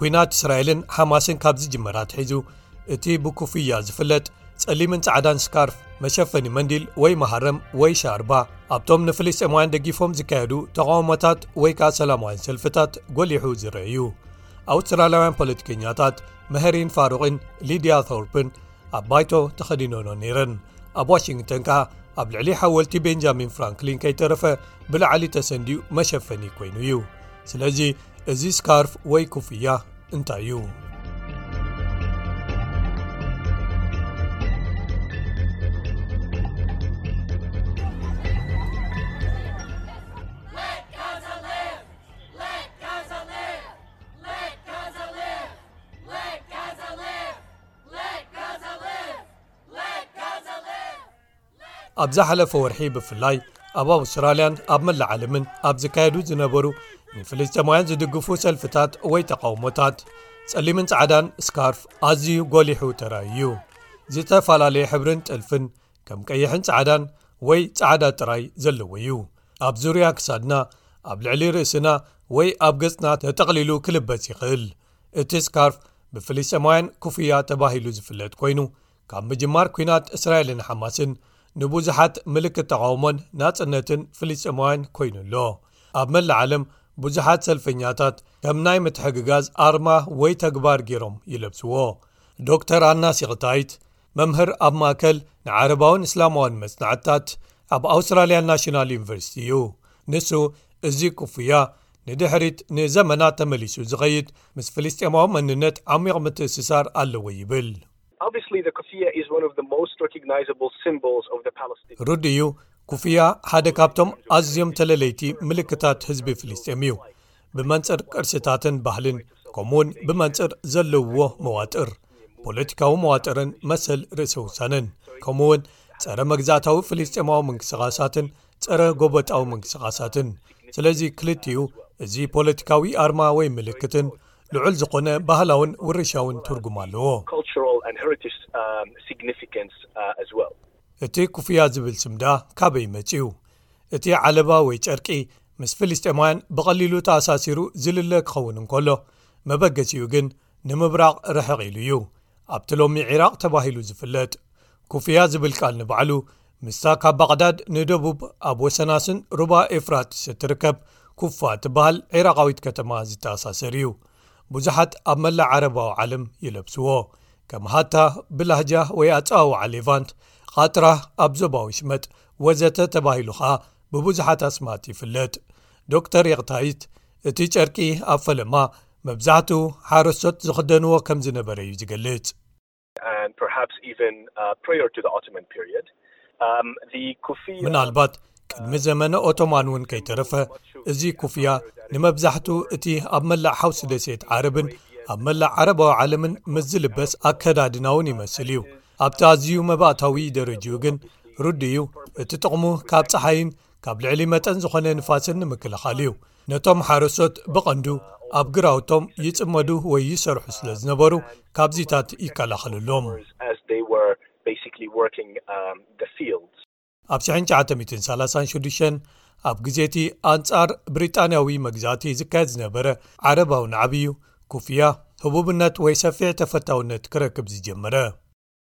ኩናት እስራኤልን ሓማስን ካብ ዝጅመራ ትሒዙ እቲ ብኩፍያ ዝፍለጥ ጸሊምን ጻዕዳን ስካርፍ መሸፈኒ መንዲል ወይ መሃረም ወይ ሻርባ ኣብቶም ንፍልስጥማውያን ደጊፎም ዝካየዱ ተቓውሞታት ወይ ከኣ ሰላማውያን ሰልፍታት ጐሊሑ ዝረአ እዩ ኣውስትራልያውያን ፖለቲከኛታት መሀሪን ፋሩቕን ሊድያ ቶርፕን ኣብ ባይቶ ተኸዲኖኖ ነይረን ኣብ ዋሽንግተን ከኣ ኣብ ልዕሊ ሓወልቲ ቤንጃሚን ፍራንክሊን ከይተረፈ ብላዕሊ ተሰንድኡ መሸፈኒ ኰይኑ እዩ ስለዚ እዚ ስካርፍ ወይ ኩፍያ እንታይ እዩ ኣብ ዝሓለፈ ወርሒ ብፍላይ ኣብ ኣውስትራልያን ኣብ መላእ ዓለምን ኣብ ዝካየዱ ዝነበሩ ንፍልስጤማውያን ዝድግፉ ሰልፍታት ወይ ተቓውሞታት ጸሊምን ጻዕዳን ስካርፍ ኣዝዩ ጐሊሑ ተራእዩ እዩ ዝተፈላለየ ሕብርን ጥልፍን ከም ቀይሕን ጻዕዳን ወይ ጻዕዳ ጥራይ ዘለዎ እዩ ኣብ ዙርያ ክሳድና ኣብ ልዕሊ ርእስና ወይ ኣብ ገጽና ተጠቕሊሉ ክልበስ ይኽእል እቲ ስካርፍ ብፍልስጤማውያን ክፍያ ተባሂሉ ዝፍለጥ ኮይኑ ካብ ምጅማር ኲናት እስራኤልን ሓማስን ንብዙሓት ምልክት ተቓውሞን ናጽነትን ፍልስጤማውያን ኮይኑ ኣሎ ኣብ መላእ ዓለም ብዙሓት ሰልፈኛታት ከም ናይ ምትሕግጋዝ ኣርማ ወይ ተግባር ገይሮም ይለብስዎ ዶክተር ኣናሲቕታይት መምህር ኣብ ማእከል ንዓረባውን እስላማውን መጽናዕትታት ኣብ ኣውስትራልያ ናሽናል ዩኒቨርሲቲ እዩ ንሱ እዚ ክፉያ ንድሕሪት ንዘመናት ተመሊሱ ዝኸይድ ምስ ፍልስጤማዊ መንነት ዓሚቕ ምትእስሳር ኣለዎ ይብል ርዱእ እዩ፣ ኩፍያ ሓደ ካብቶም ኣዝዮም ተለለይቲ ምልክታት ህዝቢ ፍልስጤም እዩ፣ ብመንጽር ቅርስታትን ባህልን ከምኡውን ብመንጽር ዘለውዎ መዋጥር ፖለቲካዊ መዋጥርን መሰል ርእሰ ውሳነን ከምኡውን ጸረ መግዛእታዊ ፍልስጤማዊ ምንቅስቓሳትን ጸረ ጎበጣዊ ምንቅስቓሳትን ስለዚ ክልቲኡ እዚ ፖለቲካዊ ኣርማ ወይ ምልክትን ልዑል ዝኾነ ባህላውን ውርሻውን ትርጉም ኣለዎ። እቲ ኩፍያ ዝብል ስም ደኣ ካበይ መጺኡ? እቲ ዓለባ ወይ ጨርቂ ምስ ፍልስጤማውያን ብቐሊሉ ተኣሳሲሩ ዝልለ ክኸውን እንከሎ፣ መበገሲኡ ግን ንምብራቕ ርሕቕ ኢሉ እዩ። ኣብቲ ሎሚ ዒራቕ ተባሂሉ ዝፍለጥ፣ ኩፍያ ዝብል ቃል ንባዕሉ ንሳ ካብ ባቕዳድ ንደቡብ ኣብ ወሰናስን ሩባ ኤፍራትስ እትርከብ ኩፋ እትበሃል ዒራቓዊት ከተማ ዝተኣሳሰር እዩ ብዙሓት ኣብ መላእ ዓረባዊ ዓለም ይለብስዎ ከም ሃታ ብላህጃ ወይ ኣፀዋውዓ ሌቫንት ቓጥራ ኣብ ዞባዊ ሽመጥ ወዘተ ተባሂሉ ኸኣ ብብዙሓት ኣስማት ይፍለጥ ዶክተር የቕታይት እቲ ጨርቂ ኣብ ፈለማ መብዛሕትኡ ሓረሶት ዝኽደንዎ ከም ዝነበረ እዩ ዝገልጽ ምናልባት ቅድሚ ዘመነ ኦቶማን እውን ከይተረፈ እዚ ኩፍያ ንመብዛሕቱ እቲ ኣብ መላእ ሓውሲ ደሴት ዓረብን ኣብ መላእ ዓረባዊ ዓለምን ምስ ዝልበስ ኣከዳድና እውን ይመስል እዩ ኣብቲ ኣዝዩ መባእታዊ ደረጅኡ ግን ርድእዩ እቲ ጥቕሙ ካብ ፀሓይን ካብ ልዕሊ መጠን ዝኾነ ንፋስን ንምክልኻል እዩ ነቶም ሓረሶት ብቐንዱ ኣብ ግራውቶም ይጽመዱ ወይ ይሰርሑ ስለ ዝነበሩ ካብዚታት ይከላኸለሎም። ኣብ 1936 ኣብ ግዜቲ ኣንጻር ብሪጣንያዊ መግዛእቲ ዝካየድ ዝነበረ ዓረባዊ ናዕቢ'ዩ ኩፍያ ህቡብነት ወይ ሰፊሕ ተፈታውነት ክረክብ ዝጀመረ።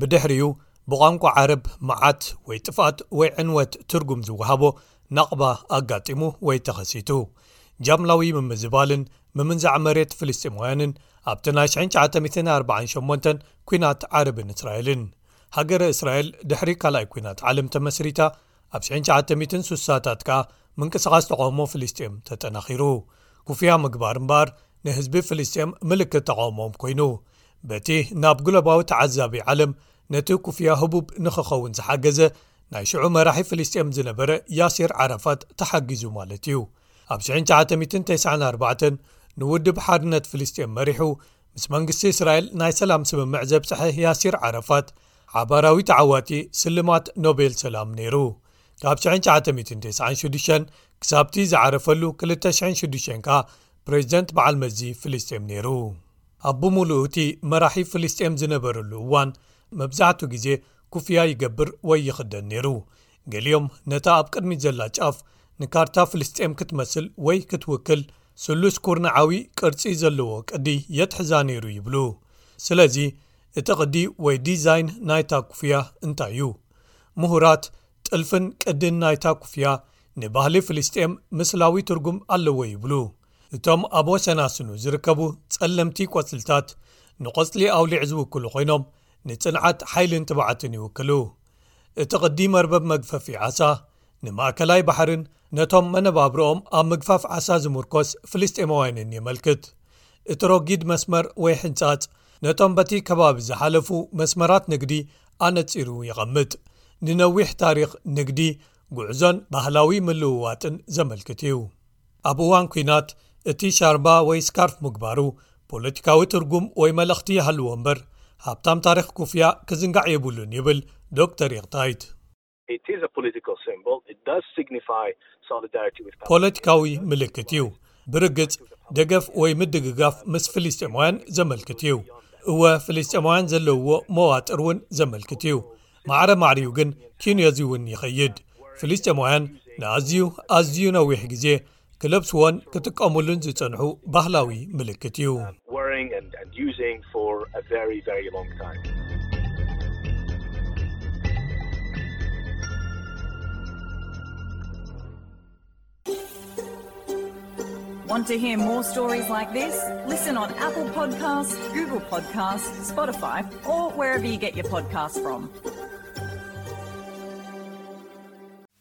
ብድሕሪኡ ብቋንቋ ዓረብ መዓት ወይ ጥፍኣት ወይ ዕንወት ትርጉም ዝወሃቦ ናቕባ ኣጋጢሙ ወይ ተኸሲቱ ጃምላዊ ምምዝባልን ምምንዛዕ መሬት ፍልስጢማውያንን ኣብቲ ናይ 1948 ኲናት ዓረብን እስራኤልን ሃገረ እስራኤል ድሕሪ ካልኣይ ኲናት ዓለም ተመስሪታ ኣብ 960ታት ከኣ ምንቅስቓስ ተቓውሞ ፍልስጥኤም ተጠናኺሩ ኩፍያ ምግባር እምበኣር ንህዝቢ ፍልስጥኤም ምልክት ተቓውሞም ኮይኑ በቲ ናብ ግሎባዊ ተዓዛቢ ዓለም ነቲ ኩፍያ ህቡብ ንኽኸውን ዝሓገዘ ናይ ሽዑ መራሒ ፍልስጥኤም ዝነበረ ያሲር ዓራፋት ተሓጊዙ ማለት እዩ ኣብ 994 ንውድብ ሓርነት ፍልስጥኤም መሪሑ ምስ መንግስቲ እስራኤል ናይ ሰላም ስምምዕ ዘብጽሐ ያሲር ዓራፋት ሓባራዊ ተዓዋቲ ስልማት ኖቤል ሰላም ነይሩ ካብ 9996 ክሳብቲ ዝዓረፈሉ 206 ከኣ ፕሬዚደንት በዓል መዚ ፍልስጤም ነይሩ ኣብ ብምሉኡ እቲ መራሒ ፍልስጤም ዝነበረሉ እዋን መብዛሕትኡ ግዜ ኩፍያ ይገብር ወይ ይኽደን ነይሩ ገሊኦም ነታ ኣብ ቅድሚት ዘላ ጫፍ ንካርታ ፍልስጤም ክትመስል ወይ ክትውክል ስሉስ ኩርንዓዊ ቅርፂ ዘለዎ ቅዲ የትሕዛ ነይሩ ይብሉ ስለዚ እቲ ቅዲ ወይ ዲዛይን ናይታ ኩፍያ እንታይ እዩ? ምሁራት፣ ጥልፍን ቅዲን ናይታ ኩፍያ ንባህሊ ፍልስጤም ምስላዊ ትርጕም ኣለዎ ይብሉ። እቶም ኣብ ወሰናስኑ ዝርከቡ ጸለምቲ ቈጽልታት ንቈጽሊ ኣውሊዕ ዝውክሉ ዀይኖም ንጽንዓት፣ ሓይልን ትብዓትን ይውክሉ። እቲ ቅዲ መርበብ መግፈፊ ዓሳ ንማእከላይ ባሕርን ነቶም መነባብሮኦም ኣብ ምግፋፍ ዓሳ ዝምርኮስ ፍልስጤማውያንን የመልክት እቲ ሮጊድ መስመር ወይ ሕንጻጽ ነቶም በቲ ከባቢ ዝሓለፉ መስመራት ንግዲ ኣነጺሩ የቐምጥ ንነዊሕ ታሪኽ ንግዲ ጉዕዞን ባህላዊ ምልውዋጥን ዘመልክት እዩ ኣብ እዋን ኩናት እቲ ሻርባ ወይ ስካርፍ ምግባሩ ፖለቲካዊ ትርጉም ወይ መልእኽቲ ይሃልዎ እምበር ሃብታም ታሪኽ ኩፍያ ክዝንጋዕ የብሉን ይብል ዶር ይቕታይት ፖለቲካዊ ምልክት እዩ ብርግጽ ደገፍ ወይ ምድግጋፍ ምስ ፍልስጤማውያን ዘመልክት እዩ እወ ፍልስጤማውያን ዘለውዎ መዋጥር እውን ዘመልክት እዩ ማዕረ ማዕሪኡ ግን ኪንዮእዚ እውን ይኸይድ ፍልስጤማውያን ንኣዝዩ ኣዝዩ ነዊሕ ግዜ ክለብስዎን ክጥቀምሉን ዝጸንሑ ባህላዊ ምልክት እዩ።